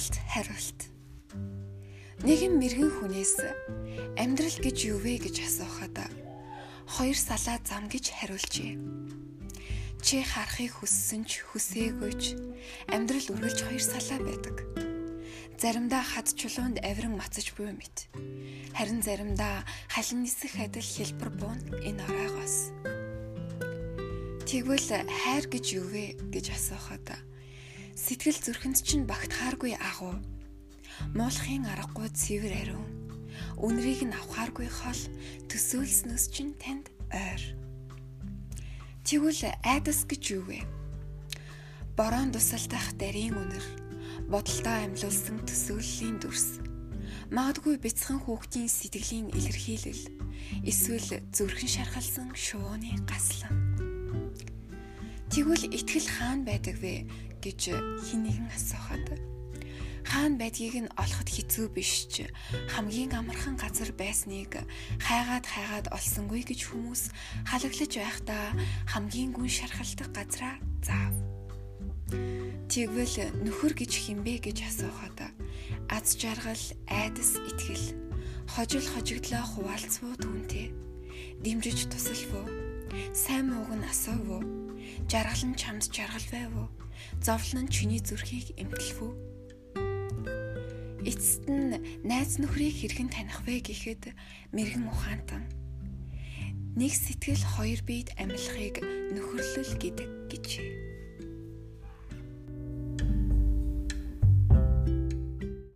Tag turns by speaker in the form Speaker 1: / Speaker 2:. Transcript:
Speaker 1: Хариулт хариулт. Нэгэн мэрэгэн хүнээс амьдрал гэж юу вэ гэж асуухад хоёр салаа зам гэж хариулжээ. Чи харахыг хүссэн ч хүсээгүй ч амьдрал үргэлж хоёр салаа байдаг. Заримдаа хад чулуунд авиран мацаж буй мэт. Харин заримдаа халин нисэх адил хэлбэр буун энэ араагаас. Тэгвэл хайр гэж юу вэ гэж асуухад сэтгэл зүрхэнд чинь багтахааргүй агуу. Муулахын аргагүй цэвэр ариун Үнрийг нь авахааргүй хол төсөөлснөөс чинь танд ойр. Тэгвэл айдас гэж юу вэ? Борон тусалдах дарийн үнэр, бодолтой амьлуулсан төсөөллийн дүрс. Магадгүй бяцхан хүүхдийн сэтгэлийн илэрхийлэл, эсвэл зүрхэн шархалсан шууны гаслан. Тэгвэл итгэл хаана байдаг вэ гэж хин нэгэн асуухад? Хаана байдгийг нь олоход хэцүү биш ч. Хамгийн амархан газар байсныг хайгаад хайгаад олсонгүй гэж хүмүүс халаглаж байхдаа хамгийн гүн шархалдаг газраа заав. Тэгвэл нөхөр гэж хинбэ гэж асуухад? Аз жаргал, айдас, итгэл. Хожил хожигдлоо хуваалцвуу түүнтэй. Дэмжиж тусалвуу. Сайн мууг нь асуувуу жаргал нь чамд жаргал байв уу зовлон нь чиний зүрхийг эмтэлвүү Эцэст нь найз нөхрийг хэрхэн таних вэ гэхэд мэрэгэн ухаантан. Нэг сэтгэл хоёр биед амьлахыг нөхөрлөл гэдэг гэж.